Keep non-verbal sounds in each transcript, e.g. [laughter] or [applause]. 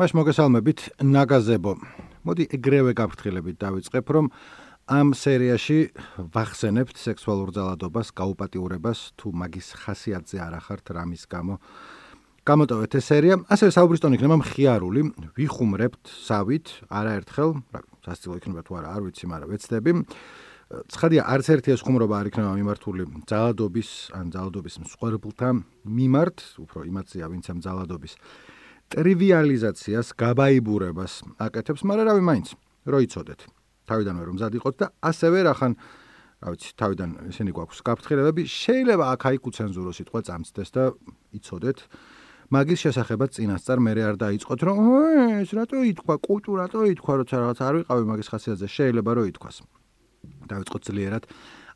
მას მოგესალმებით ნაგაზებო. მოდი ეგრევე გაფრთხილებით დავიწყებ, რომ ამ სერიაში ვახსენებთ სექსუალურ ძალადობას, გაუპატიურებას თუ მაგის ხასიათზე არ ახართ რამის გამო. გამოტოვეთ ეს სერია, ასევე საუბრის ტონი იქნება მხიარული, ვიხუმრებთ სავით, არაერთხელ, რა, სასწილო იქნება თუ არა, არ ვიცი, მაგრამ ვეცდები. ცხადია, არც ერთი ეს ხუმრობა არ იქნება მიმართული ძალადობის ან ძალადობის მსხვერპლთა მიმართ, უფრო იმათზეა, ვინც ამ ძალადობის ტრივიალიზაციას, გაბაიბურებას აკეთებს, მაგრამ რავი მაინც, რო იცოდეთ. თავიდანვე რომ მზად იყოთ და ასევე რახან რა ვიცი, თავიდან ესენი გვაქვს გაფრთხილებები, შეიძლება აქ-აიქ უცენზურო სიტყვა წამწდეს და იცოდეთ. მაგის შესახებაც წინასწარ მე არ დაიწყოთ, რომ ეს რატო ითქვა, კუჭუ რატო ითქვა, როცა რაღაც არ ვიყავი მაგის ხასიათზე, შეიძლება რომ ითქვას. დაიწყოთ ძლიერად.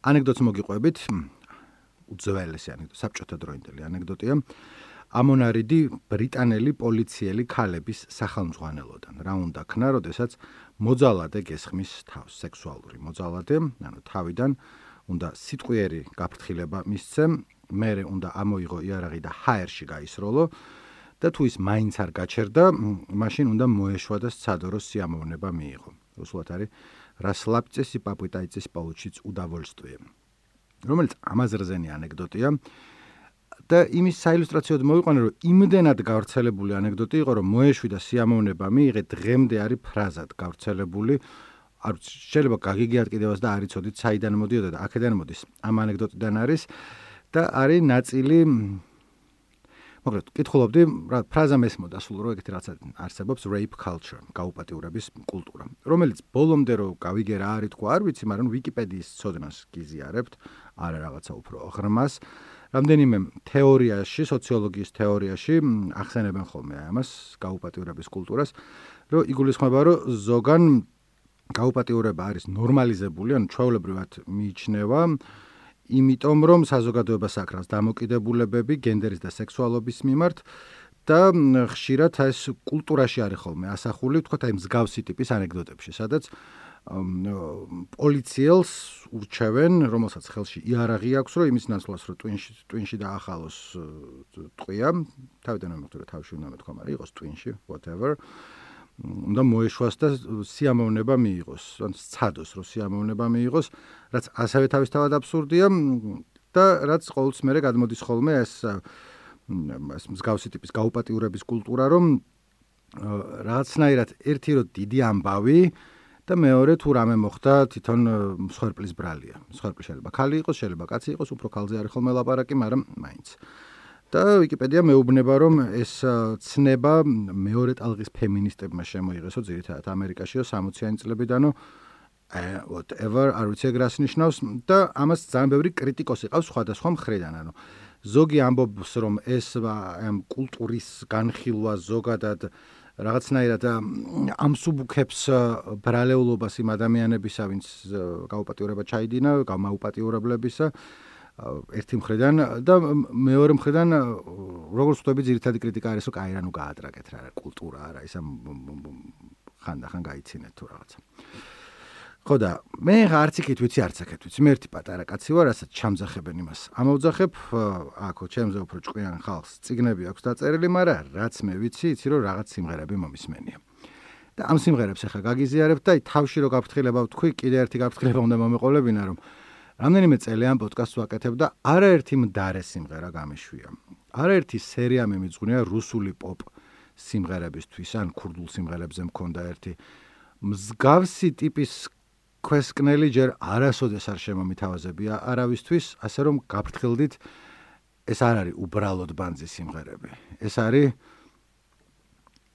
ანეკდოტს მოგიყვებით. უძველესი ანეკდოტი, საბჭოთა დროინდელი ანეკდოტია. ამონარიდი ბრიტანელი პოლიციელი ქალების სახელმძღვანელოდან. რა უნდა ქნა, როდესაც მოძალადე გესხმის თავს, სექსუალური მოძალადე, ანუ თავიდან უნდა სიტყვიერი გაფრთხილება მისცემ, მერე უნდა ამოიღო იარაღი და ჰაერში გაისროლო და თუ ის მაინც არ გაჩერდა, მაშინ უნდა მოეშვა და სცადო, რომ სიამოვნება მიიღო. უსულათ არის რასლაპწესი პაპიტაიცის პაუჩიც უდავოლსტვე. რომელიც ამაზრზენი ანეკდოტია. და იმის საილუსტრაციოდ მოვიყვანე რომ იმდენად გავრცელებული ანეკდოტი იყო რომ მოეშვი და სიამოვნება მიიღე დღემდე არის ფრაზად გავრცელებული. არ შეიძლება გაგიგიათ კიდევაც და არიცოდით საიდან მოდიოდა და აქედან მოდის. ამ ანეკდოტიდან არის და არის ნაწილი მოკლედ კითხულობდი რა ფრაზა მესმოდა სულ რო ეგეთი რაცა არსებობს rape culture გაუპატიურების კულტურა. რომელიც ბოლომდე რო გავიგე რა არის თქვა არ ვიცი მაგრამ ვიკიპედიის ცოდნას გიზიარებთ. არა რაღაცა უფრო ღრმას რამდენიმე თეორიაში, სოციოლოგიის თეორიაში ახსენებენ ხოლმე ამას, გაუპატიურების კულტურას, რომ იგულისხმება, რომ ზოგან გაუპატიურება არის ნორმალიზებული, ანუ ჩვეულებრივად მიიჩნევა, იმიტომ რომ საზოგადოებას აკრავს დამოკიდებულებები გენდერის და სექსუალობის მიმართ და ხშირად ეს კულტურაში არის ხოლმე ასახული, თქვა აი მსგავსი ტიპის ანეკდოტებში, სადაც პოლიციელს ურჩევენ, რომელსაც ხელში იარაღი აქვს, რომ იმის ნაცვლად რომ ტვინში ტვინში დაახალოს ტყვია, თავიდან მომხდარა რომ თავში უნდა მეთქვა, მაგრამ იყოს ტვინში, whatever. უნდა მოეშვას და სიამოვნება მიიღოს, ან სცადოს, რომ სიამოვნება მიიღოს, რაც ასევე თავისთავად აბსურდია და რაც ყოველთვის მერე გადმოდის ხოლმე ეს ეს მსგავსი ტიპის გაუპატიურების კულტურა, რომ რაღაცნაირად ერთი რო დიდი ამბავი და მეორე თუ რამე მოხდა თვითონ მსხვერპლის ბრალია. მსხვერპლი შეიძლება ქალი იყოს, შეიძლება კაცი იყოს, უფრო ქალზე არის ხოლმე ლაპარაკი, მაგრამ მაინც. და ვიკიპედია მეუბნება, რომ ეს ცნება მეორე ტალღის ფემინისტებმა შემოიღესო ძირითადად ამერიკაშიო 60-იანი წლებიდანო whatever არ ვიცი ეგრას ნიშნავს და ამას ძალიან ბევრი კრიტიკოსი ყავს სხვადასხვა მხრიდან, ანუ ზოგი ამბობს, რომ ეს ამ კულტურის განხილვა ზოგადად რაღაცნაირად ამსუბუქებს ბრალეულობას იმ ადამიანებისა, ვინც გაუპატიურება ჩაიდინა, გამაუპატიურებლებისა ერთი მხრიდან და მეორე მხრიდან როგორც ვთქვი, ძირითადი კრიტიკა არის, რომ კაი რა ნუ გაატრაკეთ რა, კულტურა არა, ისა ხანდახან გაიცინეთ თუ რაღაცა. ხო და მე არც იქით ვიცი არც აქეთ ვიცი. მე ერთი პატარა კაცი ვარ რასაც ჩამძახებენ იმას ამოვძახებ. აქო ჩემზე უფრო ჭკვიან ხალხს ციგნები აქვს დაწერილი მაგრამ რაც მე ვიცი იცი რომ რაღაც სიმღერები მომისმენია. და ამ სიმღერებს ახლა გაგიზიარებ და თავში რო გაფრთხილება ვთქვი კიდე ერთი გაფრთხილება უნდა მომეყოლებინა რომ რამდენიმე წელი ამ პოდკასტს ვაკეთებ და არაერთი მდარე სიმღერა გამეშვია. არაერთი სერია მე მიძღვნია რუსული პოპ სიმღერებისთვის ან ქურდულ სიმღერებზე მქონდა ერთი. მსგავსი ტიპის ქვესკნელი ჯერ არასოდეს არ შემომითავაზებია არავისთვის, ასე რომ გაფრთხილდით ეს არ არის უბრალოდ ბანძის სიმღერები. ეს არის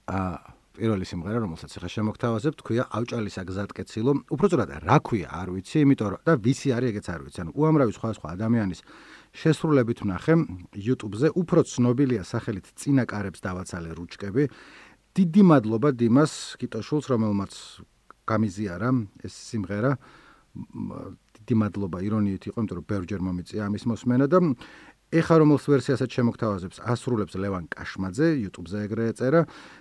ა პირველი სიმღერა, რომელსაც ახლა შემოგთავაზებ, თქვია ავჭალისა გზატკეცილო. უბრალოდ რა ქვია, არ ვიცი, იმიტომ რომ და ვისი არის ეგეც არ ვიცი. ანუ უამრავი სხვა სხვა ადამიანის შესრულებით ვნახე YouTube-ზე, უფრო ცნობილია სახელით წინაკარებს დავაცალე რუჩკები. დიდი მადლობა დიმას კიტოშულს, რომელმაც გამიზიარა ეს სიმღერა დიდი მადლობა ირონიით იყო იმიტომ რომ ბერჯერ მომიწია ამის მოსმენა და ეხა რომელს ვერსიასაც შემოგთავაზებს ასრულებს ლევან კაშმაძე YouTube-ზე ეგრე ეწერა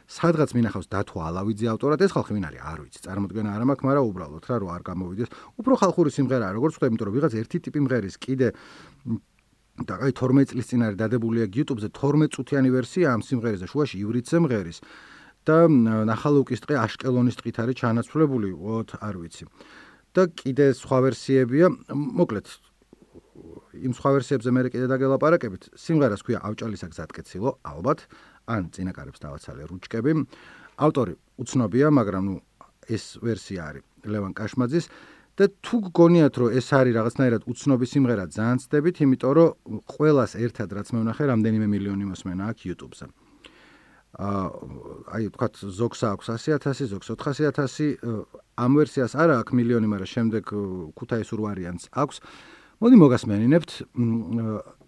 სადღაც მინახავს დათო ალავიძე ავტორად ეს ხალხი ვინ არის არ ვიცი წარმოქმნა არ მაქვს მაგრამ უბრალოდ რა რო არ გამოვიდეს. უფრო ხალხური სიმღერაა როგორც ვთქვი იმიტომ რომ ვიღაც ერთი ტიპი მღერის კიდე და აი 12 წლის წინ არის დადებული YouTube-ზე 12 წუთიანი ვერსია ამ სიმღერის და შუაში ივრიცე მღერის და ნახალუკის ტყე აშკელონის ტყით არის ჩანაცვლებული, ვოთ არ ვიცი. და კიდე სხვა ვერსიებია, მოკლედ იმ სხვა ვერსიებზე მე კიდე დაგელაპარაკებით. სიმღერას ქვია ავჭალის აგზატკეცილო, ალბათ, ან წინაკარებს დავაცალე რუჩკები. ავტორი უცნობია, მაგრამ ნუ ეს ვერსია არის ლევან კაშმაძის და თუ გგონიათ რომ ეს არის რაღაცნაირად უცნობი სიმღერა, ძალიან ცდებით, იმიტომ რომ ყოველას ერთად რაც მე ვნახე, რამდენიმე მილიონი მოსმენა აქვს YouTube-ზე. აი თქვათ ზოგს აქვს 100000, ზოგს 400000, ამ ვერსიას არა აქვს მილიონი, მაგრამ შემდეგ ქუთაისურ ვარიანტს აქვს. მოდი მოგასმენინებთ.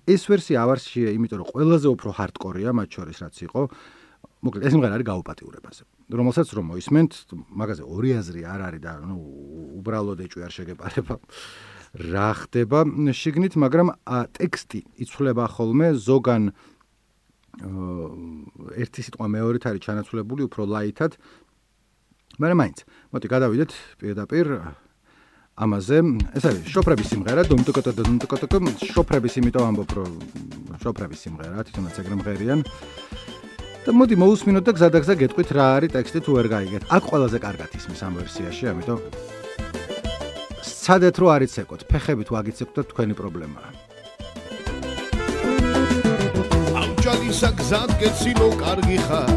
ეს ვერსია ავარშია, იმიტომ რომ ყველაზე უფრო ჰარდკორია მათ შორის რაც იყო. მოკლედ ეს სიმღერა არის გაუპატიურებაზე. რომელსაც რომ მოისმენთ, მაგაზე ორი აზრი არ არის და ნუ უბრალოდ ეჭვი არ შეგეპარება. რა ხდება შიგნით, მაგრამ ტექსტი იცვლება ხოლმე ზოგან ერთი სიტყვა მეორით არის ჩანაცვლებული უფრო ლაითად. მაგრამ მაინც, მოდი გადავიდეთ პირდაპირ ამაზე. ეს არის შოფრების სიმღერა, დუმტუკოტო დუმტუკოტო, შოფრების იმიტომ ამბობ, რომ შოფრების სიმღერა, თვითონაც ეგრე მღერიან. და მოდი მოусმინოთ და გზადაგზა გეტყვით რა არის ტექსტი თუ ვერ გაიგეთ. აქ ყველაზე კარგად ისმის ამ ვერსიაში, ამიტომ სადეთ რო არის ეკოთ, ფეხებით ვაგიცებთ და თქვენი პრობლემაა. ამჯალისა გზად გეცილო კარგი ხარ.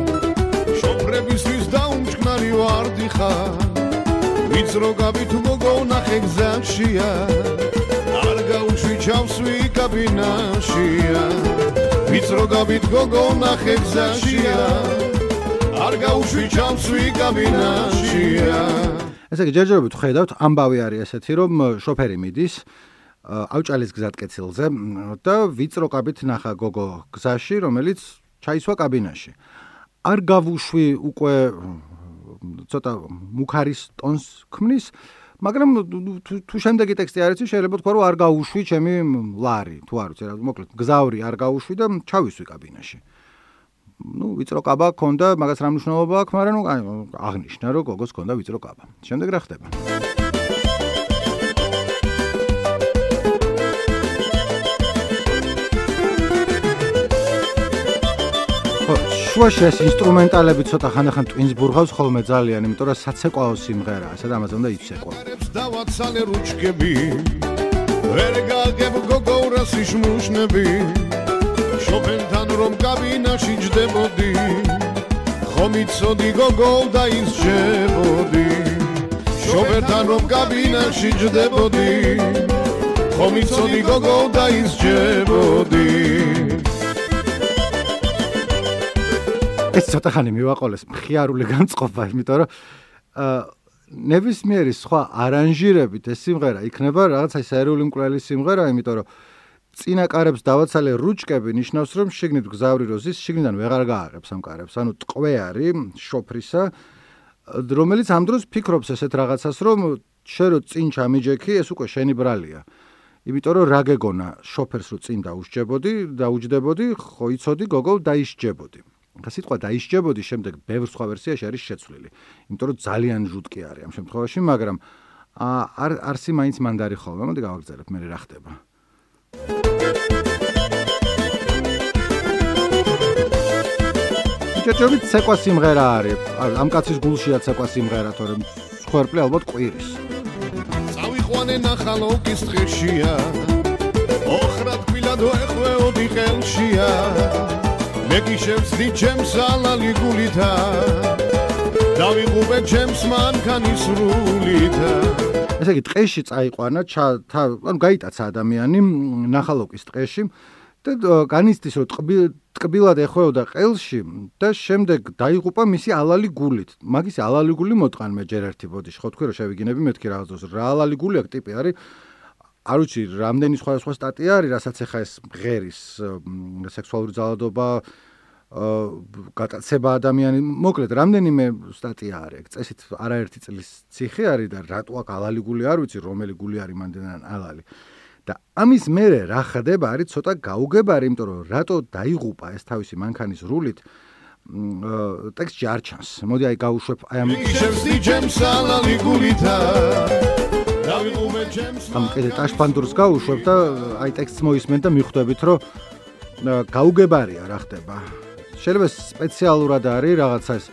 შოფრებისთვის დაუმჭკნარი ვარდი ხარ. ვიწრო გაბით მოგონახე გზაშია. არ გაუშვი ჩავსვი კაბინაშია. ვიწრო გაბით გოგო ნახე გზაშია არ გაუშვი ჩამსვი კაბინაშია ესე იგი ჯერჯერობით ხედავთ ამბავი არის ესეთი რომ შოფერი მიდის ავჭალის გზატკეცილზე და ვიწრო კაბით ნახა გოგო გზაში რომელიც ჩაისვა კაბინაში. არ გავუშვი უკვე ცოტა მუქარის ტონს ქმნის მაგრამ თუ შემდეგი ტექსტი არ იცი შეიძლება თქვა რომ არ გაუშვი ჩემი ლარი თუ არ ვიცი რა მოკლედ გზავრი არ გაუშვი და ჩავისვი კაბინაში. ну ვიწრო კაბა ქონდა მაგას რა მნიშვნელობა აქვს მაგრამ ნუ აღნიშნა რომ გოგოს ქონდა ვიწრო კაბა. შემდეგ რა ხდება შუაში ეს ინსტრუმენტალები ცოტა ხანახან ტვინს ბურღავს ხოლმე ძალიან, იმიტომ რომ საცეკვაო სიმღერაა, სადაც ამაზე უნდა იცეკვა. დავაცალე რუჩკები. ვერ გაგებ გოგოურას იშმუშნები. შოპენთან რომ კაბინაში ჯდებოდი. ხომიცოდი გოგო და ისჯებოდი. შოპენთან რომ კაბინაში ჯდებოდი. ხომიცოდი გოგო და ისჯებოდი. ეს ცოტა ხანი მივაყოლეს მხიარული განწყობა, იმიტომ რომ აა ნებისმიერი სხვა არანჟირებით ეს სიმღერა იქნება რაღაც აი სერიული მკვლელი სიმღერა, იმიტომ რომ წინაკარებს დავაცალე რუჩკები ნიშნავს რომ შიგნით გზავრი როზის შიგნიდან ვეღარ გააღებს ამ კარებს, ანუ ტყვე არის შოფრისა, რომელიც ამ დროს ფიქრობს ესეთ რაღაცას, რომ შენ რო წინ ჩამიჯექი, ეს უკვე შენი ბრალია. იმიტომ რომ რა გეგონა შოფერს რო წინ დაუშჯებოდი, დაუჯდებოდი, ხო იცოდი გოგო დაიშჯებოდი. და სიტყვა დაიშჯებოდი შემდეგ ბევრ სხვა ვერსიაში არის შეცვლილი. იმიტომ რომ ძალიან ჟუტკი არის ამ შემთხვევაში, მაგრამ არ არსი მაინც მანდარი ხოლმე. მოდი გავაგზავნებ მე რა ხდება. ჯერჯერობით ცეკვა სიმღერა არის. ამ კაცის გულშია ცეკვა სიმღერა, თორემ ხერპლი ალბათ ყვირის. წავიყვანე ნახალოკის ტყეშია. ოხრად კვილადო ეხვეოდი ხელშია. მეკიშებს დი ჩემს ალალი გულითა დავიღუბე ჩემს მანქანის სრულითა ესე იგი ტყეში წაიყვანა ანუ გაიტაცა ადამიანი ნახალოკის ტყეში და განიცდის რომ ტკბილად ეხვეოდა ყელში და შემდეგ დაიღუპა მისი ალალი გულით. მაგის ალალი გული მოტყან მე ჯერ ერთი ბოდიში ხო თქვი რომ შევიგინები მეთქი რაღაცას რა ალალი გული აქვს ტიპი არის არ ვიცი, რამდენი სხვადასხვა სტატია არის, რასაც ახლა ეს ღერის სექსუალური ძალადობა გატაცება ადამიანი, მოკლედ, რამდენიმე სტატია არის. წესით არაერთი წლის ციხე არის და რატო აქ ალალი გული არ ვიცი, რომელი გული არის მანდენან ალალი. და ამის მერე რა ხდება, არის ცოტა გაუგებარი, იმიტომ რომ რატო დაიღუპა ეს თავისი მანქანის რულით ტექსტში არ ჩანს. მოდი აი გაუშვებ აი ამ ისევსი ჯემს ალალი გულითა ამ კიდე ტაშფანდურს გაუშვებ და აი ტექსტს მოისმენ და მიხვდებით რომ გაუგებარია რა ხდება. შეიძლება სპეციალურად არის რაღაცა ეს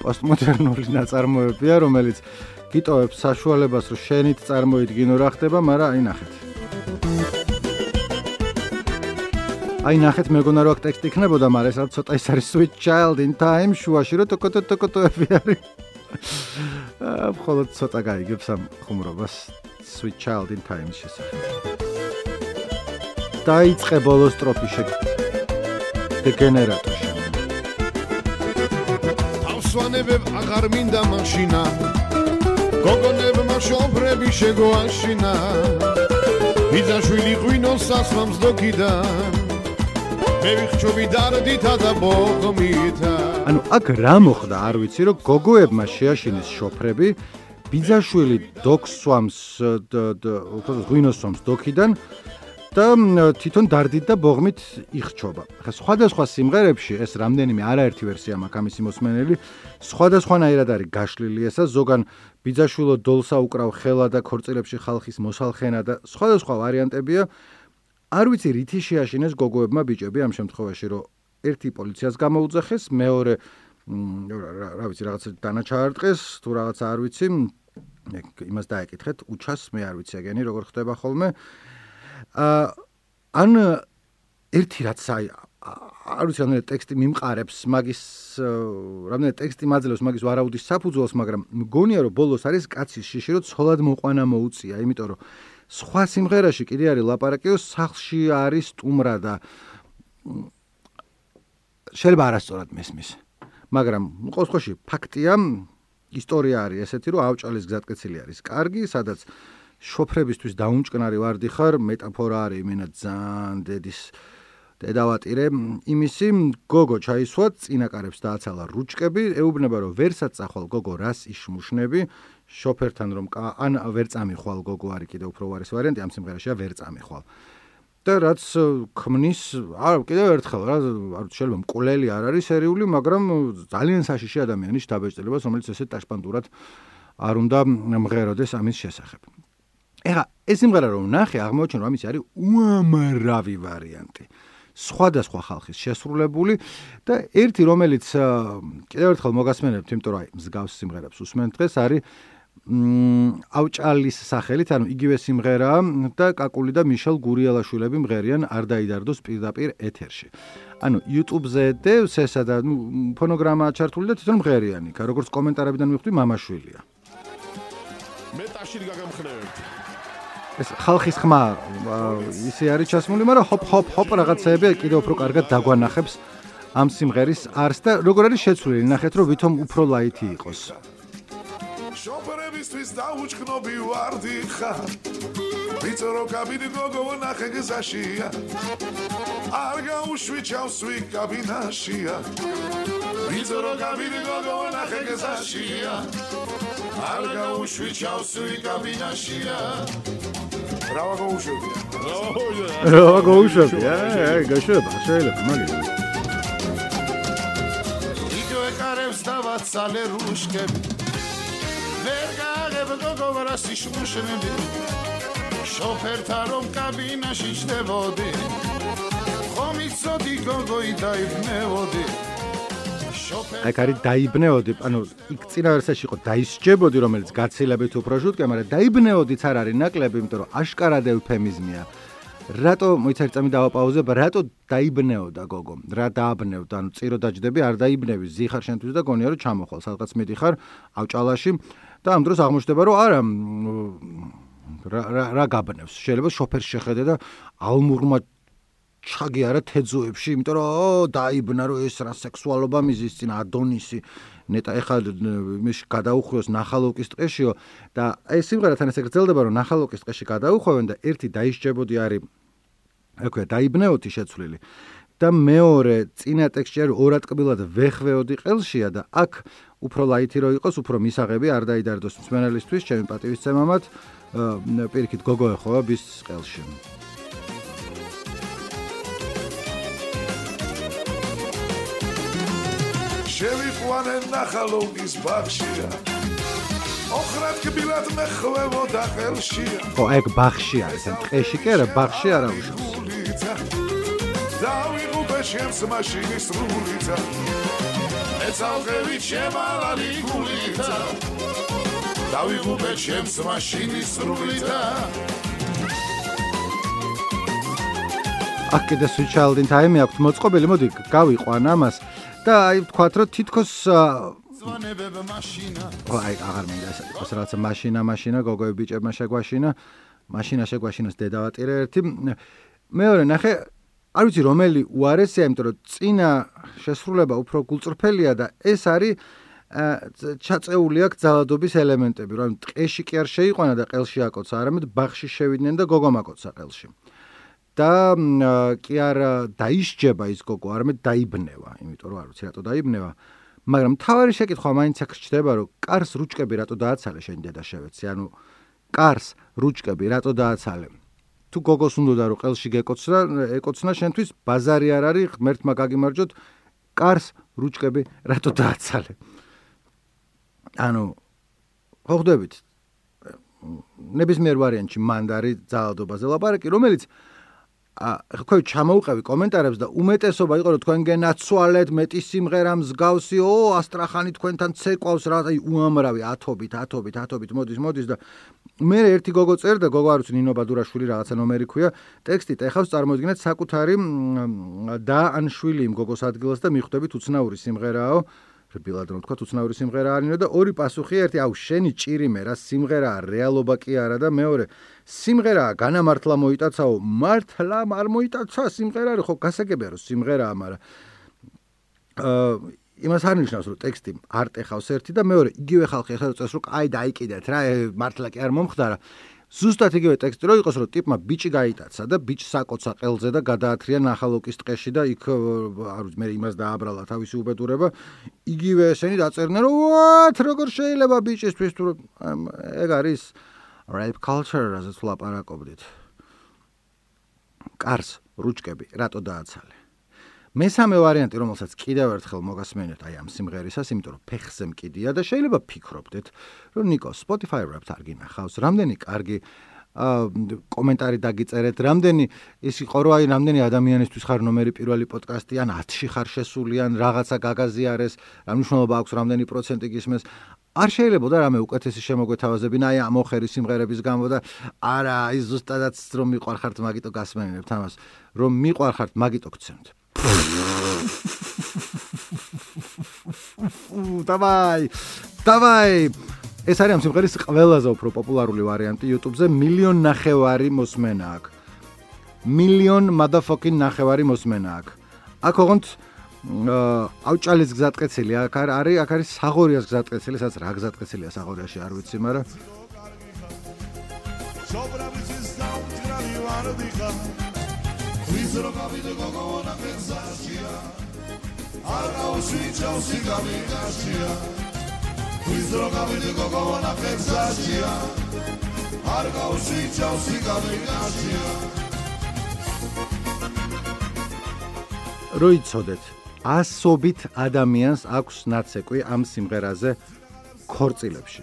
პოსტმოდერნული ნაწარმოებია, რომელიც გიტოვებს საშუალებას, რომ შენით წარმოიდგინო რა ხდება, მაგრამ აი ნახეთ. აი ნახეთ, მეგონა რო აქ ტექსტი იქნებოდა, მაგრამ ეს რაც ცოტა ის არის sweet child in time შუაში რო ტოკო ტოკო ტოკოები არის. აა, მხოლოდ ცოტა გაიგებს ამ ხუმრობას sweet child in time შესახებ. დაიწყე ბოლო სტროფი შეგ დეგენერატორში. ავსვანებებ აღარ მინდა მაშინა გოგონებმა შობრები შეგოაშინა ბიძაშვილი ღვინოს სასმამს დოკიდან მე ვიხჩობი დარდითა და ბოღმითა ანუ აქ რა მოხდა არ ვიცი რომ გოგოებმა შეაშინეს შოფრები ბიძაშვილი დოქსვამს უფრო ღვინოს სვამს დოკიდან და თვითონ დარდით და ბოღმით იხჩობა. ხა სხვადასხვა სიმღერებში ეს რამდენიმე არაერთი ვერსია მაქვს ამის მოსმენელი, სხვადასხვანაირად არის გაშლილი ესა, ზოგან ბიძაშვილო დოლსა უკრავ ხელა და ქორწილებში ხალხის მოსალხენა და სხვადასხვა ვარიანტებია. არ ვიცი რითი შეაშინეს გოგოებმა ბიჭები ამ შემთხვევაში, რომ ერთი პოლიციას გამოუძახეს, მეორე რა ვიცი რაღაცა დანაჩაარტყეს, თუ რაღაცა არ ვიცი, იმას დაეკითხეთ, უჩას მე არ ვიცი ეგენი როგორ ხდება ხოლმე. ან ერთი რაც აი არ ვიცი რამდენი ტექსტი მიმყარებს მაგის რამდენი ტექსტი მაძლევს მაგის ვარაუდის საფუძველს მაგრამ მგონია რომ ბოლოს არის კაცის შიში რომ ცოლად მოყვანა მოუწია იმიტომ რომ სხვა სიმღერაში კიდე არის ლაპარაკი რომ სახლში არის სტუმრა და შეიძლება არასწორად მესმის მაგრამ ყოველ შემთხვევაში ფაქტია ისტორია არის ესეთი რომ ავჭალის გზატკეცილი არის კარგი სადაც შოფრებისთვის დაუნჭკნარი ვარდი ხარ, მეტაფორა არის იმენა ძალიან დედის დედავატირე. იმისი გოგო ჩაისვა, წინაკარებს დააცალა რუჭკები, ეუბნება რომ ვერსად წახვალ გოგო რას იშმუშნები, შოფერთან რომ ან ვერ წამიხვალ გოგო არის კიდე უფრო ვარის ვარიანტი ამ სიმღერაშია ვერ წამიხვალ. და რაც ქმნის, არა, კიდევ ერთხელ რა, არ შეიძლება მკვლელი არ არის სერიული, მაგრამ ძალიან საშიში ადამიანის დაბეჭდილებას, რომელიც ესე ტაშპანდურად არ უნდა მღეროდეს ამის შესახებ. ეხა ეს სიმღერა რომ ნახე აღმოჩენ რომ ამის არის უამრავი ვარიანტი სხვადასხვა ხალხის შესრულებული და ერთი რომელიც კიდევ ერთხელ მოგასმენებთ იმიტომ რომ აი მსგავს სიმღერებს უსმენთ დღეს არის აუჭალის სახელით ანუ იგივე სიმღერაა და კაკული და მიშელ გურიელაშვილები მღერიან არ დაიდარდოს პირდაპირ ეთერში. ანუ YouTube-ზე დევს ესა და ნუ ფონოგრამა ჩართული და თვითონ მღერიანი იქა როგორც კომენტარებიდან მივხვდი მამაშვილია. მე ტაში გაგამხნევებთ ეს ხალხის ხმა ისე არის ჩასმული, მაგრამ ჰოპ ჰოპ ჰოპ რაღაცეები კიდევ უფრო კარგად დაგვანახებს ამ სიმღერის არს და როგორ არის შეცვლილი, ნახეთ რომ ვითომ უფრო ლაითი იყოს. შოპერებისთვის დაუჭკნობი ვარდი ხარ. ვიწრო კაბინი გოგო ნახე გზაშია. არ გაუშვი ჩავსვი კაბინაშია. ვიწრო კაბინი გოგო ნახე გზაშია. არ გაუშვი ჩავსვი კაბინაშია. რა გოუშვებია? რა გოუშვებია? აი, გაშვება, შეიძლება მაგით. იგო ეკარებს დავაცალე რუშკები. ვერ გააღებ გოგოვარა სიშმუშნები. შოფერთა რომ კაბინაში შდებოდი. ხომ იცოდი გოგოი დაიბნევოდი. აი კარი დაიბნეოდი, ანუ იქ წინა ვერსიაში იყო დაისჯებოდი, რომელიც გაცილებით უფრო ჟუტკა, მაგრამ დაიბნეოდიც არ არის ნაკლები, იმიტომ რომ აშკარად ევფემიზმია. რატო მოიცარ წამი დავაპაუზებ, რატო დაიბნეოდა გოგო? რა დააბნევდა? ანუ წირო დაждები არ დაიბნევი, ზიხარ შენთვის და გონია რომ ჩამოხვალ, სადღაც მიდიხარ ავჭალაში და ამ დროს აღმოჩნდება რომ არა რა რა გაბნევს? შეიძლება შოფერს შეხედე და ალმურმა ჩაგიარა თეძოებში, იმიტომ რომ დაიბნა რომ ეს რა სექსუალობა მიზის წინ ადონისი ნეტა ეხლა იმის გადაუხვიოს ნახალოკის ტყეშიო და ეს სიმღერა თან ესე გრძელდება რომ ნახალოკის ტყეში გადაუხვევენ და ერთი დაიშჯებოდი არის აკვე დაიბნეოთი შეცვლილი და მეორე წინა ტექსტში არის ორად კბილად ვეხვეოდი ყელშია და აქ უფრო ლაითი რო იყოს უფრო მისაღები არ დაიდარდოს მსმენელისთვის ჩემი პატივისცემამად პირიქით გოგო ეხოვა ბის ყელში. შევიყვანე ნახალობის ბახშია ოხრად კბილად მეხვევოდა ხელშია ხო ეგ ბახში არის ან ტყეში კი არა ბახში არა უშავს დავიღუპე შენს მაშინის სრულიცა მეცალღევი შემალალი გულითა დავიღუპე ჩემს მაშინის სრულითა აქ კიდე სუჩალდინ ტაიმი აქვს მოწყობილი მოდი გავიყვან ამას და აი ვთქვათ რომ თითქოს ზვანებებ მაშინა. აი აღარ მინდა ეს იყოს რაღაცა მაშინა მაშინა გოგოები ბიჭებმა შეგვაშინა მაშინა შეგვაშინოს დედავატირე ერთი. მეორე ნახე არ ვიცი რომელი უარესია იმიტომ რომ წინა შესრულება უფრო გულწრფელია და ეს არის ჩაწეული აქვს ძალადობის ელემენტები რომ ტყეში კი არ შეიყვანა და ყელში აკოცა არამედ ბახში შევიდნენ და გოგომაკოცა ყელში და კი არ დაიშჯება ის გოგო, არამედ დაიბნევა, იმიტომ რომ არ ვიცი რატო დაიბნევა. მაგრამ თავარი შეკითხვა მაინც აქ ჩდება, რომ კარს რუჭკები რატო დააცალე შენ დედა შევეცი, ანუ კარს რუჭკები რატო დააცალე? თუ გოგოს უნდა რომ ყელში გეკოცნა, ეკოცნა შენთვის ბაზარი არ არის, ღმერთმა გაგიმარჯოთ, კარს რუჭკები რატო დააცალე? ანუ ხო ხვდებით? ნებისმიერ ვარიანტში მანდარი ძალადობაზე ლაპარაკი, რომელიც ახლა ხო ჩამოუყევი კომენტარებს და უმეტესობა იყო რომ თქვენ გენაცვალეთ მეტი სიმღერა მსგავსი ო ასტრახანი თქვენთან ცეკვავს რა აი უამრავი ათობით ათობით ათობით მოდის მოდის და მე ერთი გოგო წერდა გოგო არ ვიცი ნინო ბადურაშვილი რაღაცა ნომერი ქვია. ტექსტი ტეხავს წარმოიდგინეთ საკუთარი და ან შვილი იმ გოგოს ადგილას და მიხვდებით უცნაური სიმღერაო. რბილად რომ თქვა უცნაური სიმღერა არინო და ორი პასუხი ერთი აუ შენი ჭირიმე რა სიმღერაა რეალობა კი არა და მეორე სიმღერა განამართლა მოიტაცაო. მართლა არ მოიტაცა სიმღერა ხო გასაგებია რომ სიმღერაა მაგრამ აა იმას არ ნიშნავს რომ ტექსტი არ ტეხავს ერთი და მეორე იგივე ხალხი ახლა წეს რომ აი დაიკიდეთ რა მართლა კი არ მომხდარა. ზუსტად იგივე ტექსტი რო იყოს რომ ტიპმა ბიჭი გაიტაცა და ბიჭს საკოცა ყელზე და გადაათრია ნახალოკის ტყეში და იქ არ ვიცი მე იმას დააბრალა თავისი უბედურება. იგივე ესენი დაწერდნენ რომ what როგორ შეიძლება ბიჭისთვის თუ ეგ არის rape culture ასეც ლაპარაკობდით კარს რუჭკები რატო დააცალე მესამე ვარიანტი, რომელსაც კიდევ ერთხელ მოგასმენთ აი ამ სიმღერისას, იმიტომ რომ ფეხზე მკიდია და შეიძლება ფიქრობდეთ, რომ ნიკო Spotify Wrapped არ გინახავს, რამდენი კარგი ა კომენტარი დაგიწერეთ, რამდენი ის იყო რომ აი რამდენი ადამიანისთვის ხარ ნომერი პირველი პოდკასტი ან 10-ში ხარ შესული ან რაღაცა გაგაზიარეს, რა მნიშვნელობა აქვს რამდენი პროცენტი გისმეს. არ შეიძლება და რამე უკეთესი შემოგვეთავაზებინა აი ამ ოხერი სიმღერების გამო და არა, აი ზუსტადაც რომ მიყვარხართ მაგიტო გასმენებთ ამას, რომ მიყვარხართ მაგიტო გცემთ. დავაი. დავაი. ეს არის ამ სიმღერის ყველაზე უფრო პოპულარული ვარიანტი YouTube-ზე, მილიონ ნახევარი მოსმენა აქვს. მილიონ motherfucking ნახევარი მოსმენა აქვს. აქ ოღონდ აუჭალის გზატკეცილი აქ არის, აქ არის საღორიას გზატკეცილი, სადაც რა გზატკეცილია საღორიაში, არ ვიცი, მაგრამ შობრაბის დაუჭრალი ვარ დიხარ ვის რო გავიდე გოგონა ფენსაშია არ გავშვიჩავსი გამიგაშია ვის რო გავიდე გოგონა ფენსაშია არ გავშვიჩავსი გამიგაშია როიცოდეთ ასობით ადამიანს აქვს ნაცეკვი ამ სიმღერაზე ქორწილებში.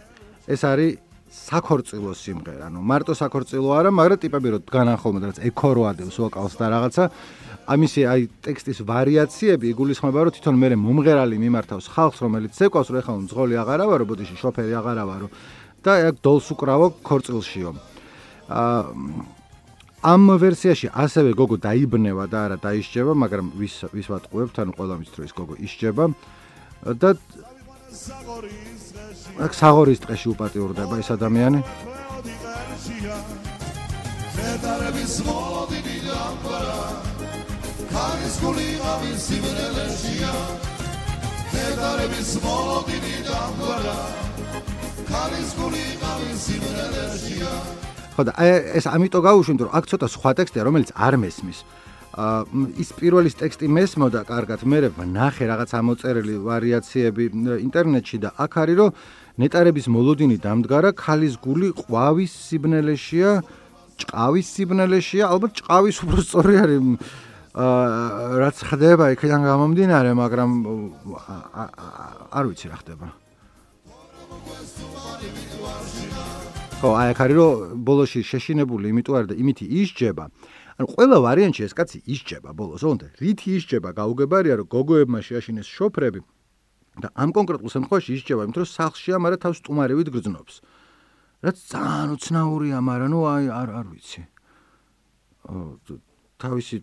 ეს არის საქორწილო სიმღერა, ანუ მარტო საქორწილო არა, მაგრამ ტიპები რო დგანან ხოლმე რაღაც ეკოროადევს ვოკალს და რაღაცა. ამისი აი ტექსტის ვარიაციები იგულისხმება, რომ თვითონ მე მომღერალი მიმართავს ხალხს, რომელიც ცეკვავს, რომ ეხლა მძღოლი აღარა ვარო, ბოდიში შოფერი აღარა ვარო და აქ დოლს უკრავო ქორწილშიო. აა ამ ვერსიაში ასევე გოგო დაიბნევა და არა დაიშჯება, მაგრამ ვის ვის ვატყუებთ, ანუ ყველა მის დროს გოგო ისჯება და აქ საღორის ტყეში უპატიურდება ეს ადამიანი. ნეტარების მოდინი დამყარა. ქარის გული ამის სიმრელეშია. ნეტარების მოდინი დამყარა. ქარის გული ამის სიმრელეშია. ხო და ეს ამიტომ გავუშვით რომ აქ ცოტა სხვა ტექსტია რომელიც არ მესმის. ის პირველის ტექსტი მესმოდა კარგად, მე ვნახე რაღაც ამოწერილი ვარიაციები ინტერნეტში და აქ არის რომ ნეტარების მოლოდინი დამდგარა ქალის გული ყვავის სიბნელეშია, ჭყავის სიბნელეშია, ალბათ ჭყავის უფრო სწორი არის რაც ხდება იქიდან გამომდინარე, მაგრამ არ ვიცი რა ხდება. ხო, აი აქ არის რომ ბოლოში შეშინებული იმიტომ არის და იმითი ისჯება. ანუ ყველა ვარიანტში ეს კაცი ისჯება ბოლოს, ოღონდ რითი ისჯება გაუგებარია რომ გოგოებმა შეაშინეს შოფრები და ამ კონკრეტულ შემთხვევაში ისჭება, იმიტომ რომ სახლშია, მაგრამ თავს სტუმარევით გრძნობს. რაც ძალიან უცნაურია, მაგრამ ნუ აი არ არ ვიცი. თავისი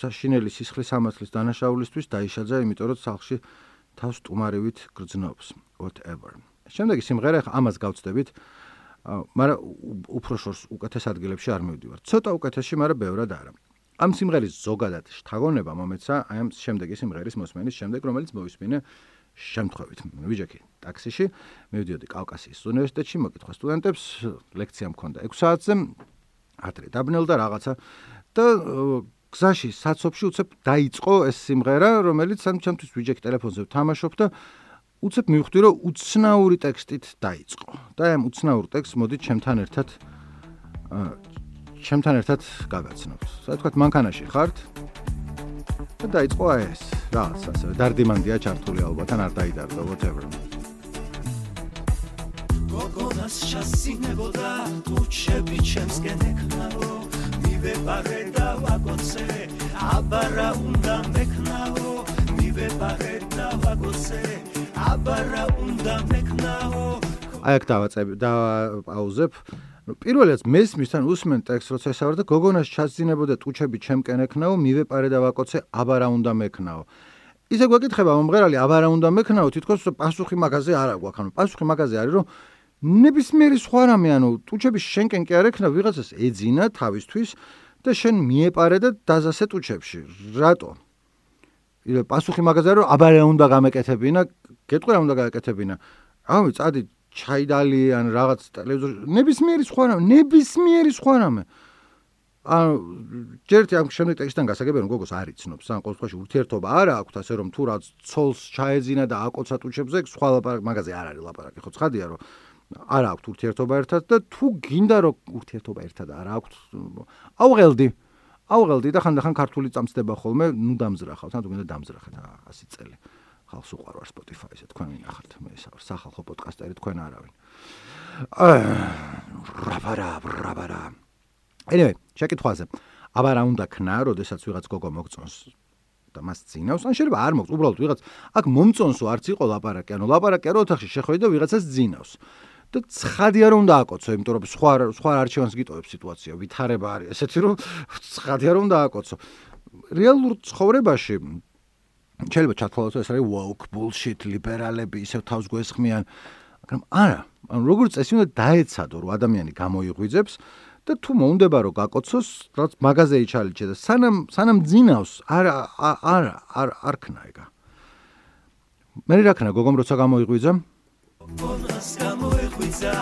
საშინელი სისხლის ამასლის დანაშაულისთვის დაიშაძა, იმიტომ რომ სახლში თავს სტუმარევით გრძნობს. whatever. შემდეგი სიმღერა ახლა ამას გავწდებით. მაგრამ უფრო შორს უკეთეს ადგილებში არ მივდივარ. ცოტა უკეთესში, მაგრამ ბევრად არა. ამ სიმღერის ზოგადად შთაგონება მომეცა აი ამ შემდეგი სიმღერის მოსმენის შემდეგ, რომელიც მოვისმინე შემთხვევით. ვიჯექი ტაქსიში, მივდიოდი კავკასიის უნივერსიტეტში, მოკითხა სტუდენტებს, ლექცია მქონდა 6 საათზე. ადრე დაბნელდა რაღაცა და გზაში საცობში უცებ დაიწყო ეს სიმღერა, რომელიც ამ ჩემთვის ვიჯექი ტელეფონზე ვთამაშობ და უცებ მივხვდი რომ უცნაური ტექსტით დაიწყო. და ამ უცნაურ ტექსტს მოდით ჩემთან ერთად ჩემთან ერთად გაგაცნობთ. ასე ვთქვათ, მანქანაში ხართ. და დაიწყო აი ეს რაღაც ასე დარდიმანდია ჩართული ალბათ ან არ დაიდარდა whatever. გოგონას შასინებოდა თუჩები ჩემსკენ ეკნაო მივეპარე და ვაგოცე აბარა უნდა მეკნაო მივეპარე და ვაგოცე აბარა უნდა მეკნაო. აი აქ დავაწებ და პაუზებ პირველად მესმის თან უსმენ ტექსტს როცა ესავრ და გოგონას ჩაძინებოდა ტუჩები ჩემკენ ეკნაო მივეპარე და ვაკოცე აბარა უნდა მეკნაო. ისე გვეკითხება მომღერალი აბარა უნდა მეკნაო თითქოს პასუხი მაგაზე არ აქვს ანუ პასუხი მაგაზე არის რომ ნებისმიერი სხვა რამე ანუ ტუჩები შენკენ კი არ ეკნა ვიღაცას ეძინა თავისთვის და შენ მიეპარე და დაზასე ტუჩებში. რატო პასუხი მაგაზე რომ აბარა უნდა გამეკეთებინა გეტყვი რა უნდა გააკეთებინა? ავი წადი ჩაიდალი ან რაღაც ტელევიზორ ნებისმიერი სხვა რამე, ნებისმიერი სხვა რამე. ანუ ჯერტი ამ შემდეგ ტექსტთან გასაგებია რომ გოგოს არ იცნობს, ან ყოველ შემთხვევაში ურთიერთობა არა აქვს ასე რომ თუ რაც ცოლს ჩაეძინა და აკოცა ტუჩებზე, სხვა ლაპარაკ მაგაზე არ არის ლაპარაკი, ხო ცხადია რომ არ აქვს ურთიერთობა ერთად და თუ გინდა რომ ურთიერთობა ერთად არ აქვს, აუღელდი. აუღელდი და ხანდახან ქართული წამწდება ხოლმე, ნუ დამზრახავთ, ან თუ გინდა დამზრახეთ 100 წელი. ხალხს უყარვარ Spotify-ზე თქვენ ვინახართ მე ეს სახალხო პოდკასტერი თქვენ არავინ. რავარა რავარა anyway შეკითხვაზე აბა რა უნდა ქნა როდესაც ვიღაც გოგო მოგწონს და მას ძინავს ან შეიძლება არ მოგწ უბრალოდ ვიღაც აქ მომწონსო არც იყო ლაპარაკი. ანუ ლაპარაკი რა ოთახში შეხვედი და ვიღაცას ძინავს და ცხადია რომ დააკოცო იმიტომ რომ სხვა სხვა არჩევანს გიტოვებს სიტუაცია ვითარება არის ესეთი რომ ცხადია რომ დააკოცო რეალურ ცხოვრებაში შეიძლება ჩათვალოთ ეს არის woke bullshit ლიბერალები ისევ თავს გვესხმიან მაგრამ არა ანუ როგორც წესი უნდა დაეცადო რომ ადამიანი გამოიღვიძებს და თუ მოუნდება რომ გაკოცოს რაც მაღაზე იჩალიჩე და სანამ სანამ ძინავს არა არა არ არ ქნა ეგა მე რა ქნა გოგომ როცა გამოიღვიძა გოგონას გამოიღვიძა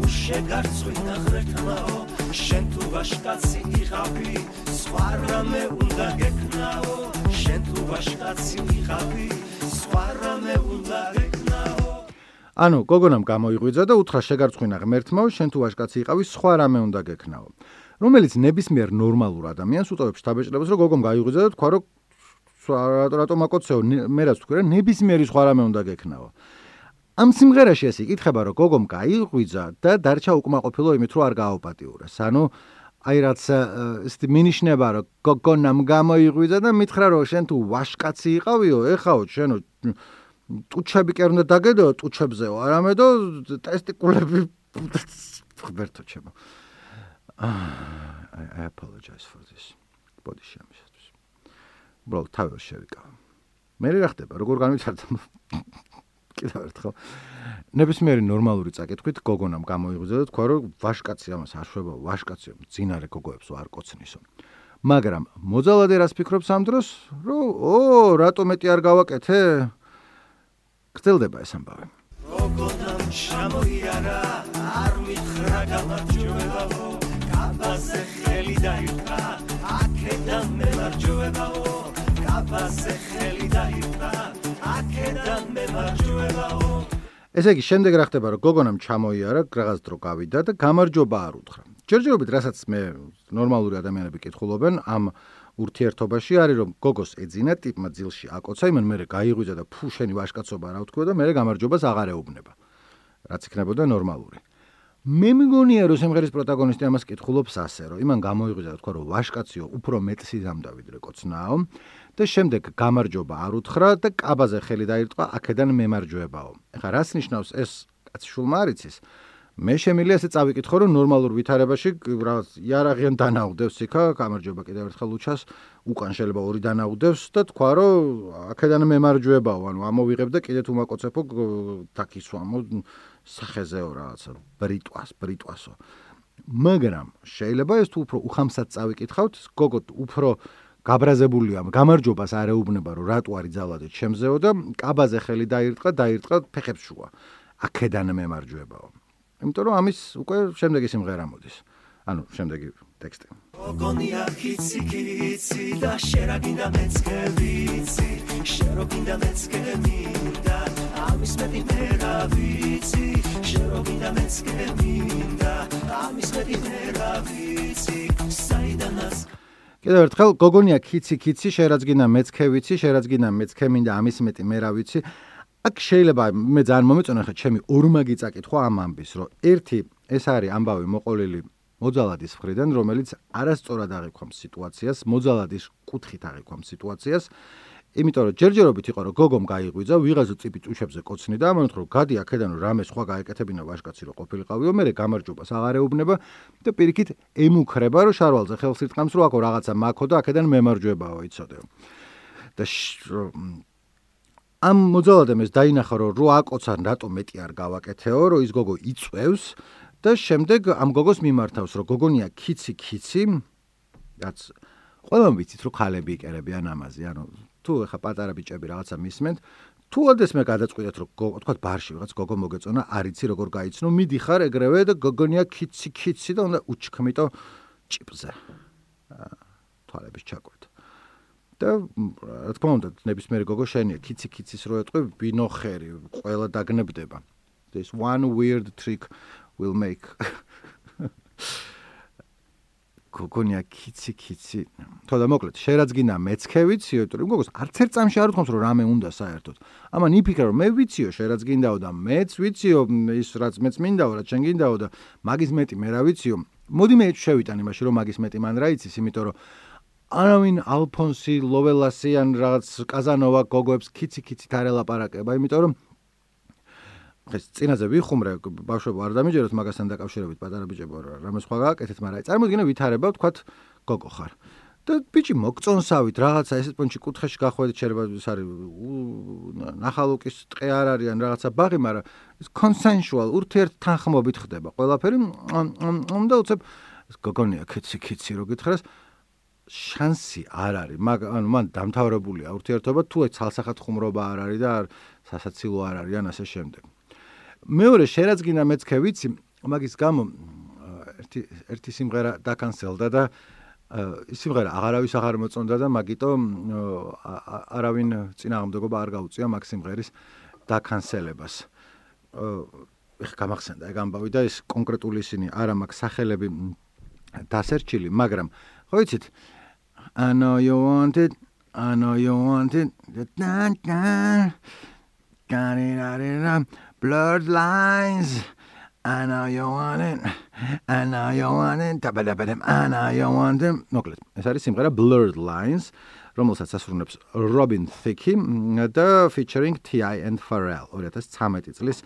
უშე გარცვინა ხრეთმაო შენ თუ ვაშკაცი იყავი სხვა რამე უნდა გეკნაო შენ თუ ვაშკაცი ვიღავი სხვა რამე უნდა ანუ გოგონამ გამოიღვიძა და უთხრა შეგარცხვინა ღმერთმაო შენ თუ ვაშკაცი იყავი სხვა რამე უნდა გეკნაო რომელიც ნებისმიერ ნორმალურ ადამიანს უტოვებს შთაბეჭდილებას რომ გოგომ გაიღვიძა და თქვა რომ რატომ აკოცეო მე რაც თქვი რა ნებისმიერი სხვა რამე უნდა გეკნაო ამ სიმღერაში ასე იკითხება რომ გოგომ გაიღვიძა და დარჩა უკმაყოფილო იმით რომ არ გააოპატიურეს ანუ აი რაც ისეთი მინიშნება რომ გოგონამ გამოიღვიძა და მითხრა რომ შენ თუ ვაშკაცი იყავიო ეხაო შენო ტუჩები კი არ უნდა დაგედო ტუჩებზეო არამედო ტესტიკულები [laughs] ხბერთო ჩემო. I apologize for this. Body shame ბრო თავი შევიკავ. მე რა ხდება? როგორ განვითარდა კიდევ ერთხელ ნებისმიერი ნორმალური წაკითხვით გოგონამ გამოიღვიძა და თქვა რომ ვაშკაცი ამას არ შვება ვაშკაცი ძინარე გოგოებს არ კოცნისო. მაგრამ მოძალადე რას ფიქრობს ამ დროს? რომ ო რატო მეტი არ გავაკეთე? გწელდება ეს ამბავი. გოგონამ შემოიარა არ მითხრა გამარჯვებაო. კაბაზე ხელი დაიფრა აქედან მე მარჯვებაო კაბაზე ხელი დაიფრა აქედან მე მარჯვებაო ესე იგი შემდეგ რა ხდება რომ გოგონამ ჩამოიარა რაღაც დრო გავიდა და გამარჯობა არ უთხრა. ჯერჯერობით რასაც მე ნორმალური ადამიანები კითხულობენ ამ ურთიერთობაში არის რომ გოგოს ეძინა ტიპმა ძილში აკოცა იმან მე გაიღვიძა და ფუ შენი ვაშკაცობა რა ვთქვა და მე გამარჯობას აღარ ეუბნება რაც იქნებოდა ნორმალური მე მგონია რომ სიმღერის პროტაგონისტი ამას კითხულობს ასე რომ იმან გამოიღვიძა თქვა რომ ვაშკაციო უფრო მეტსი ზამდა ვიდრე კოცნაო და შემდეგ გამარჯობა არ უთხრა და კაბაზე ხელი დაირტყა აქედან მემარჯვებაო. ეხლა რას ნიშნავს ეს კაცი შულმა არიცის? მე შემიძლია ესე წავიკითხო რომ ნორმალურ ვითარებაში რაღაც იარაღიან დანაუდევს იქა გამარჯობა კიდევ ერთხელ უჩას უკან შეიძლება ორი დანაუდევს და თქვა რომ აქედან მემარჯვებაო ანუ ამოვიღებ და კიდე თუ მაკოცეფო თაკისვამო სახეზეო რაღაცა ბრიტვას ბრიტვასო. მაგრამ შეიძლება ეს თუ უფრო უხამსად წავიკითხავთ გოგო უფრო გაბრაზებულია გამარჯობას არ ეუბნება რომ რატო არის ძალადე ჩემზეო და კაბაზე ხელი დაირტყა დაირტყა ფეხებს შუა აქედან მემარჯვებაო. იმიტომ რომ ამის უკვე შემდეგი სიმღერა მოდის. ანუ შემდეგი ტექსტი. გონია კიცი კიცი და შერაგინდა მეცქე ვიცი. შეროგინდა მეცქე მინდა ამის მეტი მე რა ვიცი შეროგინდა მეცქე მინდა ამის მეტი მე რა ვიცი საიდანაც კიდევ ერთხელ გოგონია კიცი კიცი შერაგინდა მეცქე ვიცი შერაგინდა მეცქე მინდა ამის მეტი მე რა ვიცი აქ შეიძლება მე ძალიან მომეწონა ხა ჩემი ორმაგი წაკითხვა ამ ამბის რომ ერთი ეს არის ამბავი მოყოლილი მოძალადის მხრიდან, რომელიც არასწორად აღიქვამს სიტუაციას, მოძალადის კუთხით აღიქვამს სიტუაციას. იმიტომ რომ ჯერჯერობით იყო რომ გოგომ გაიღვიძა, ვიღაზო წიპი წუშებზე კოცნი და ამან თქო რომ გადი აქედან რომ რამე სხვა გაეკეთებინა ვაშკაცი რომ ყოფილიყავიო, მე გამარჯობას აღარ ეუბნება და პირიქით ემუქრება რომ შარვალზე ხელს ირტყამს რომ აქო რაღაცა მაქო და აქედან მემარჯვებაო, იცოდეო. და ამ მოძალადემ ეს დაინახა რომ რო აკოცან რატო მეტი არ გავაკეთეო, რომ ის გოგო იწევს და შემდეგ ამ გოგოს მიმართავს, რომ გოგონია ქიცი ქიცი, რაც ყველამ ვიცით, რომ ხალები იკერებიან ამაზე, ანუ თუ ეხა პატარა ბიჭები რაღაცა მისმენთ, თუ ოდეს მე გადაწყვიტეთ, რომ თქვა ბარში რაღაც გოგო მოგეწონა, არიცი როგორ გაიცნო, მიდიხარ ეგრევე და გოგონია ქიცი ქიცი და უნდა უჩქმიტო ჭიპზე. თვალების ჩაკვეთ. და რა თქმა უნდა, ნებისმიერი გოგო შენია, ქიცი ქიცის რო ეტყვი, ბინოხერი, ყველა დაგნებდება. this one weird trick will make გოგონია კიცი კიცი. თო და მოკლედ, შენ რაც გინდა მეცქე ვიციო, რომ გოგოს არც ერთ წამში არ უთქვამს რომ რამე უნდა საერთოდ. ამან იფიქრე რომ მე ვიციო, შენ რაც გინდაო და მეც ვიციო, ის რაც მეც მინდაო, რაც შენ გინდაო და მაგის მეტი მე რა ვიციო. მოდი მე შევიტან იმაში რომ მაგის მეტი მან რა იცის, იმიტომ რომ არავინ ალფონსი, ლოველასი ან რაღაც კაზანოვა გოგოებს კიცი კიცით არ ელაპარაკება, იმიტომ რომ ეს წინაზე ვიხუმრე ბავშვებო არ დამიჯეროთ მაგასთან დაკავშირებით პატარა ბიჭებო რამე სხვა გააკეთეთ მაგრამ აი წარმოგიდგენე ვითარება ვთქვათ გოგო ხარ. და ბიჭი მოგწონსავით რაღაცა ესეთ პონჩი კუთხეში გახვედით შეიძლება ის არის ნახალუკის ტყე არ არის ან რაღაცა ბაღი მაგრამ ეს კონსენშუალ ურთიერთ თანხმობით ხდება. ყველაფერი უნდა უცებ გოგონია კიცი კიცი რო გითხრას შანსი არ არის. მაგ ანუ მან დამთავრებულია ურთიერთობა თუ ცალსახად ხუმრობა არ არის და სასაცილო არ არის ან ასე შემდეგ მეორე შერაც გინდა მეცქე ვიცი მაგის გამო ერთი ერთი სიმღერა დაკანსელდა და სიმღერა აღარავის აღარ მოწონდა და მაგიტომ არავინ წინააღმდეგობა არ გაუწია მაგ სიმღერის დაკანსელებას. ეხ გამახსენდა ეგ ამბავი და ეს კონკრეტული ისინი არა მაგ სახელები დასერჩილი, მაგრამ ხო იცით I know you want it I know you want it da da da da blurred lines. I know you want it. I know you want it. Tabadabadam I know you want it. მოკლედ ეს არის სიმღერა blurred lines რომელსაც ასრულებს Robin Thicke და featuring T.I. and Pharrell 2013 წლის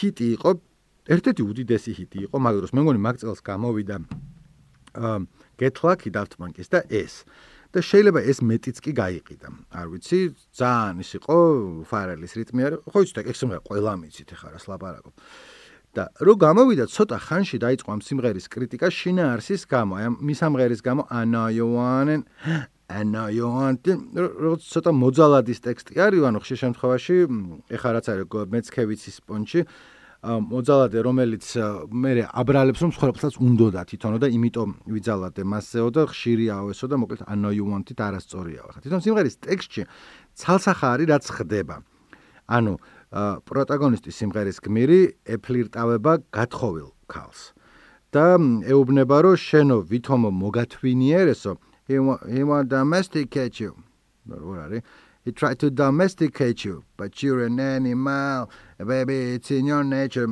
ჰიტი იყო. ერთ-ერთი უდიდესი ჰიტი იყო მაგ დროს მე მგონი მაგ წელს გამოვიდა Get Lucky Daft Punk-ის და ეს და შეიძლება ეს მეტიც კი გაიყიდა. არ ვიცი, ძალიან ის იყო ფარელის რიტმი არის. ხო იცით, ეგ სიმღერა ყველა მიცით ახლა რას ლაპარაკობ. და რო გამოვიდა ცოტა ხანში დაიწყო ამ სიმღერის კრიტიკა შინაარსის გამო, აი ამ მისამღერის გამო ანაიოანენ ანაიოანტი [gasps] რო ცოტა მოძალადის ტექსტი არის, ანუ ხშირ შემთხვევაში ეხა რაც არის მეცქევიცის პონჩი მოძალადე რომელიც მე აბრალებს რომ ცხოვრებსაც უნდოდა თვითონო და იმიტომ ვიძალადე მასეო და ხშირიაო ესო და მოკლედ ანუ you want it არასწორიაო ხა თვითონ სიმღერის ტექსტში ცალსახა არის რაც ხდება. ანუ პროტაგონისტი სიმღერის გმირი ეფლირტავება გათხოვილ ქალს. და ეუბნება რომ შენო ვითომო მოგათვინიერესო. He want domesticate you. რა არის. He tried to domesticate you but you're an animal in your nature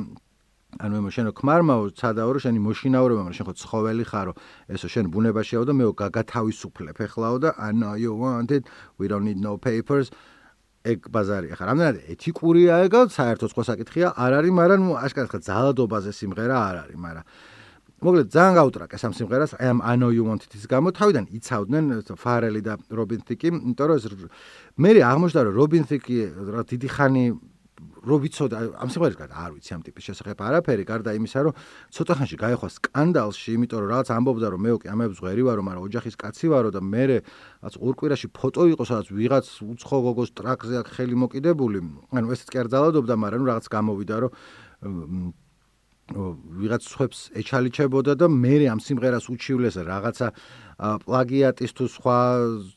ანუ მე შენო ქმარმაო ცადაო რომ შენი მოშინაურება მაგრამ შენ ხო ცხოველი ხარო. ესო შენ ბუნებაშიაო და მეო გაგათავისუფლებ ეხლაო და know you wanted we don't need no papers. ეგ ბაზარი ახლა. რამდენად? ეთიკურია ეგო საერთო სხვა საკითხია? არ არის მაგრამ აშკარად ხა ძალადობაზე სიმღერა არ არის მაგრამ. მოკლედ ძალიან გაუტრაკე სამ სიმღერას. I am I know you wanted ის გამო. თავიდან იცავდნენ ფარელი და რობინ თიკი იმიტომ რომ მე აღმოჩნდა რომ რობინ თიკი რა დიდი ხანი რო ვიცოდა ამ სიმღერის გარდა არ ვიცი ამ ტიპის შესახებ არაფერი გარდა იმისა რომ ცოტა ხანში გაეხვა სკანდალში იმიტომ რომ რაღაც ამბობდა რომ მე უკვე ამებს ღვერი ვარო მაგრამ ოჯახის კაცი ვარო და მე რაც ორკვირაში ფოტო იყო სადაც ვიღაც უცხო გოგოს ტრაქზე აქ ხელი მოკიდებული. ანუ ესეც კი არ ძალადობდა მაგრამ რაღაც გამოვიდა რომ ვიღაც ხვებს ეჩალიჩებოდა და მე ამ სიმღერას უჩივლეს რაღაცა პლაგიატის თუ სხვა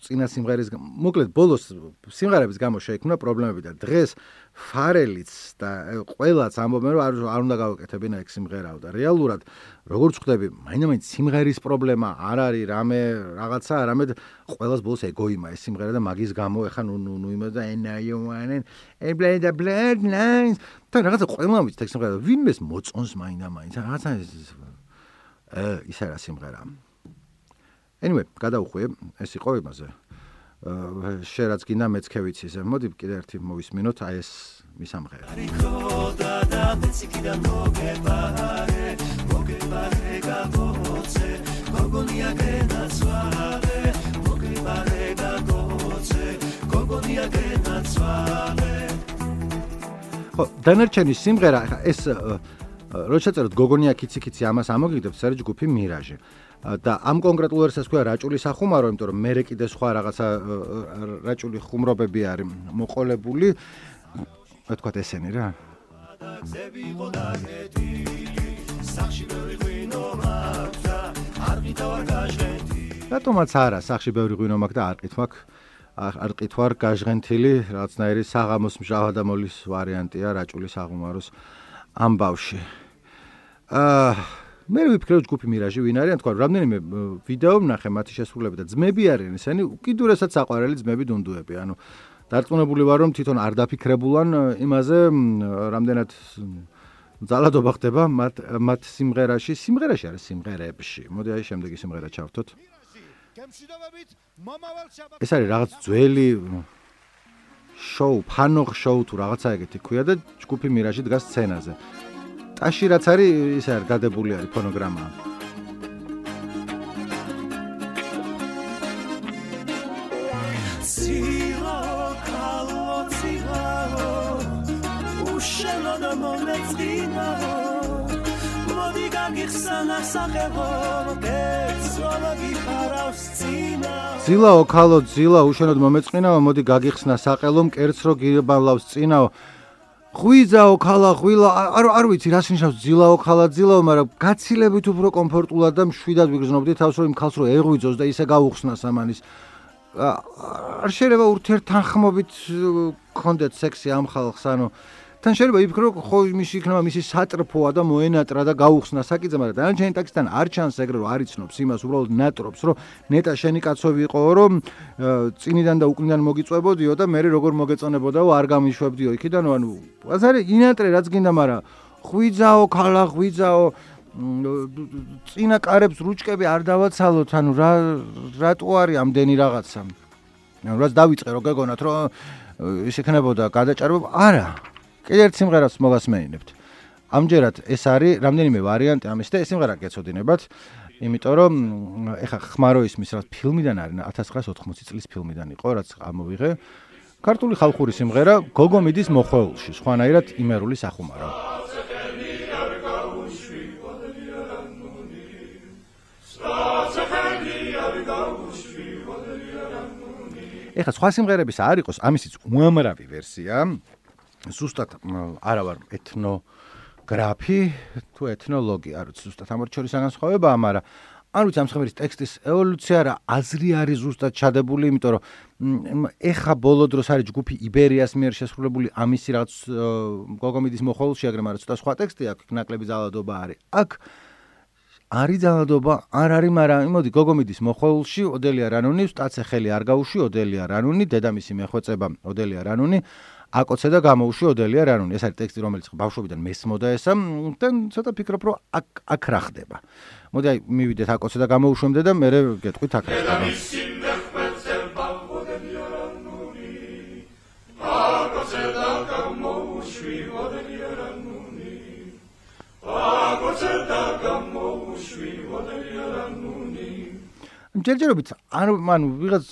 წინა სიმღერის მოკლედ ბოლოს სიმღერების გამო შეიქმნა პრობლემები და დღეს ფარელიც და ყველაც ამბობენ რომ არ არ უნდა გავაკეთებინა ეგ სიმღერაო და რეალურად როგორც ხვდები მაინდა-მაინც სიმღერის პრობლემა არ არის რამე რაღაცა არამედ ყველას ბოლოს ეგოიმა ეს სიმღერა და მაგის გამო ეხა ნუ ნუ ნუ იმას და ენაიოანენ ებლე და ბლედ ლაინს და რაღაცა ყველა ვიცით ეგ სიმღერა ვინმეს მოწონს მაინდა-მაინც რაღაცა ეს არა სიმღერა. Anyway გადავხვიე ეს იყო იმაზე შენ რაც გინდა მეც ქევიცი ზე მოდი კიდე ერთი მოვისმინოთ. აი ეს მისამღერა. ხო დანარჩენი სიმღერა ეს რო შეწეროთ გოგონია კიცი კიცი ამას ამოგიგდებთ სერჯ გუფი მირაჟი და ამ კონკრეტულ ვერსიას ქვია რაჭული სახუმარო, იმიტომ რომ მე კიდე სხვა რაღაცა რაჭული ხუმრობები არის მოყოლებული. რა თქვა ესენი რა? რატომაც არა, სახში ბევრი ღვინო მაქვს და არ ყითმაქ არ ყითვარ გაჟღენთილი, რაღაცნაირი საღამოს მჟავა და მოლის ვარიანტია რაჭული სახუმაროს ამბავში. აა მე ვიფიქრე ჯგუფი მირაჟი ვინ არის, თქვა რამდენიმე ვიდეო ვნახე მათი შესრულება და ძმები არიან ესენი, უკიდურესად საყვარელი ძმები დუნდუები, ანუ დარწმუნებული ვარ რომ თვითონ არ დაფიქრებულან იმაზე რამდენად ძალადობა ხდება მათ მათ სიმღერაში, სიმღერაში არის სიმღერებში. მოდი აი შემდეგი სიმღერა ჩავთოთ. ეს არის რაღაც ძველი შოუ, ფანოხ შოუ თუ რაღაცა ეგეთი ქვია და ჯგუფი მირაჟი დგას სცენაზე. ტაში რაც არის ის არის გადებული არის ფონოგრამა. ზილა ოქალო ზილა უშენოდ მომეწყინაო მოდი გაგიხსნა საყელო მკერც რო გიბალავს წინაო ღვიძაო ქალა ღვილა არ არ ვიცი რას ნიშნავს ძილაო ქალა ძილაო მაგრამ გაცილებით უფრო კომფორტულად და მშვიდად ვიგრძნობდი თავს რომ იმ ქალს რო ეღვიძოს და ისე გაუხსნას ამანის. არ შეიძლება ურთიერთთანხმობით კონდეთ სექსი ამ ხალხს ანუ თან შეიძლება იფიქრო ხო მისი იქნება მისი სატრფოა და მოენატრა და გაუხსნა საკიძე მაგრამ დანარჩენი ტაქსიდან არ ჩანს ეგრე რომ არიცნობს იმას უბრალოდ ნატრობს რომ ნეტა შენი კაცოვი იყო რომ წინიდან და უკნიდან მოგიწვებოდიო და მე როგორ მოგეწონებოდაო არ გამიშვებდიო იქიდან ანუ ეს არის ინატრე რაც გინდა მაგრამ ხვიძაო ქალა ხვიძაო წინა კარებს რუჭკები არ დავაცალოთ ანუ რა რატო არის ამდენი რაღაცა? ანუ რაც დავიწყე რო გეგონათ რომ ის იქნებოდა გადაჭარბება არა კიდევ ერთ სიმღერას მოგასმენინებთ. ამჯერად ეს არის რამდენიმე ვარიანტი ამის და ეს სიმღერა გეცოდინებათ, იმიტომ რომ ეხა ხმარო ისმის რა ფილმიდან არის 1980 წლის ფილმიდან იყო, რაც ამოვიღე. ქართული ხალხური სიმღერა გოგო მიდის მოხველში, სხვანაირად იმერული სახუმარო. ეხა სხვა სიმღერების არ იყოს, ამისიც უამრავი ვერსია. ზუსტად არა ვარ ეთნოგრაფი თუ ეთნოლოგი არ ვიცი ზუსტად ამ ორი განსხვავებაა მაგრამ არ ვიცი ამ ხმერის ტექსტის ევოლუცია რა აზრი არის ზუსტად ჩადებული იმიტომ რომ ეხა ბოლო დროს არის ჯგუფი იბერიას მიერ შესრულებული ამისი რაღაც გოგომიდის მოხოლში მაგრამ ცოტა სხვა ტექსტი აქვს ნაკლები ძალადობა არის. აქ არის ძალადობა არ არის მაგრამ იმოდი გოგომიდის მოხოლში ოდელია რანუნი სტაცე ხელი არ გაუში ოდელია რანუნი დედამისი მეხვეწება ოდელია რანუნი აკოცე და გამოუშვი ოდელია რანუნი. ეს არის ტექსტი, რომელიც ბავშვობიდან მესმოდა ესა და ცოტა ფიქრობ, რომ აქ აქ რა ხდება. მოდი აი მივიდეთ აკოცე და გამოუშვემდე და მე გეტყვით აქ რა ხდება. ჯერჯერობით არ მან ვიღაც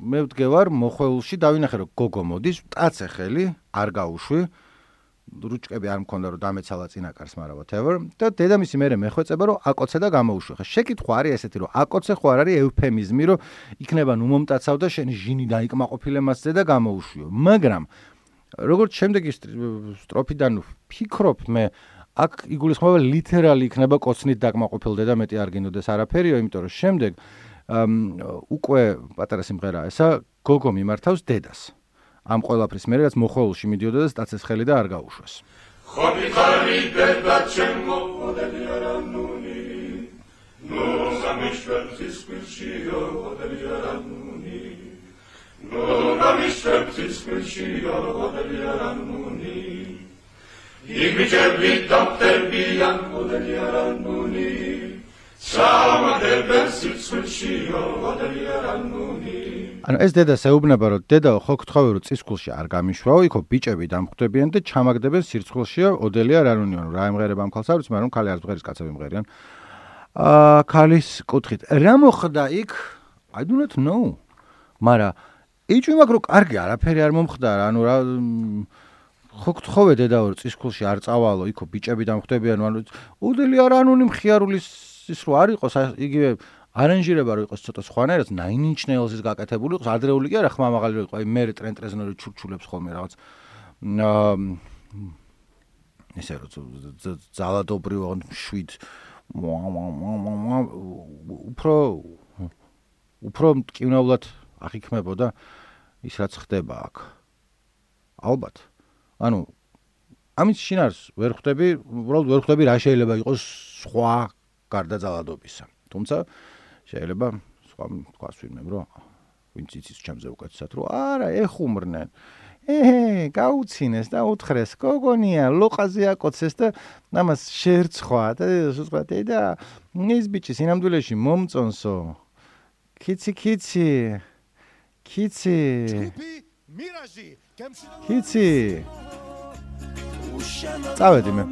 მე ვდგევარ მოხეულში დავინახე რომ გოგო მოდის ტაცე ხელი არ გაუშვი. რუჭკები არ მქონდა რომ დამეცალა წინაკარს მაგრამ whatever. და დედამისი მე მეხვეწება რომ აკოცე და გამოუშვი. ხა შეკითხვა არის ესეთი რომ აკოცე ხო არ არის ევფემიზმი რომ იქნება ნუ მომტაცავ და შენი ჟინი დაიკმაყოფილე მასზე და გამოუშვიო. მაგრამ როგორც შემდეგი სტროფიდან ფიქრობ მე აქ იგულისხმება ლიტერალი იქნება კოცნით დაკმაყოფილდე და მეტი არ გინოდეს არაფერიო იმიტომ რომ შემდეგ უკვე პატარა სიმღერაა ესა გოგო მიმართავს დედას. ამ ყველაფრის მერე რაც მოხოლში მიდიოდა და სტაცეს ხელი და არ გაუშვეს. ხოდი ხარი დედა ჩემო ოდელი არანუნი ნუ სამიშველის სპილში ოდელი არანუნი ნუ სამიშველის სპილში ოდელი არანუნი იგიჭები დაფტერბიან ოდელი არანუნი ანუ ეს დედა საუბნება რომ დედა ხო გთხოვე რომ წისქულში არ გამიშვაო იქო ბიჭები დამხვდებიან და ჩამაგდებენ სირცხულში ოდელია რანუნიონ რა ემღერება ამ ქალს არის მაგრამ ქალი არ ზღერის კაცები მღერიან აა ქალის კუთხით რა მოხდა იქ i do not know. მაგრამ იჭი მაგ რო კარგი არაფერი არ მომხდარა ანუ რა ხო გთხოვე დედა რომ წისქულში არ წავალო იქო ბიჭები დამხვდებიან ანუ ოდელია რანუნი მხიარულის ის რო არ იყოს იგივე არანჟირება რო იყოს ცოტა სხვანაირად nine inch nails-ის გაკეთებული იყოს ადრეული კი არა ხმა მაღალი რო იყოს აი მე ტრენ ტრეზნორი ჩურჩულებს ხოლმე რაღაც. ესე რო ზალადობრივ ან შვიდ უფრო უფრო მტკივნეულად აღიქმებოდა ის რაც ხდება აქ. ალბათ. ანუ ამის შინარს ვერ ხვდები უბრალოდ ვერ ხვდები რა შეიძლება იყოს სხვა გარდა ძალადობისა. თუმცა შეიძლება სხვა თქვას ვინმე, რომ ვინც იცის ჩემზე უკეთესად, რომ არა, ეხუმრნენ. ეჰე, გაუცინეს და უთხრეს, გოგონია, ლოყაზე აკოცეს და ამას შეერცხვა და სხვა და ის ბიჭი სინამდვილეში მომწონსო. კიცი, კიცი. კიცი. ჯგუფი მირაჟი, კიცი. წავედი მე.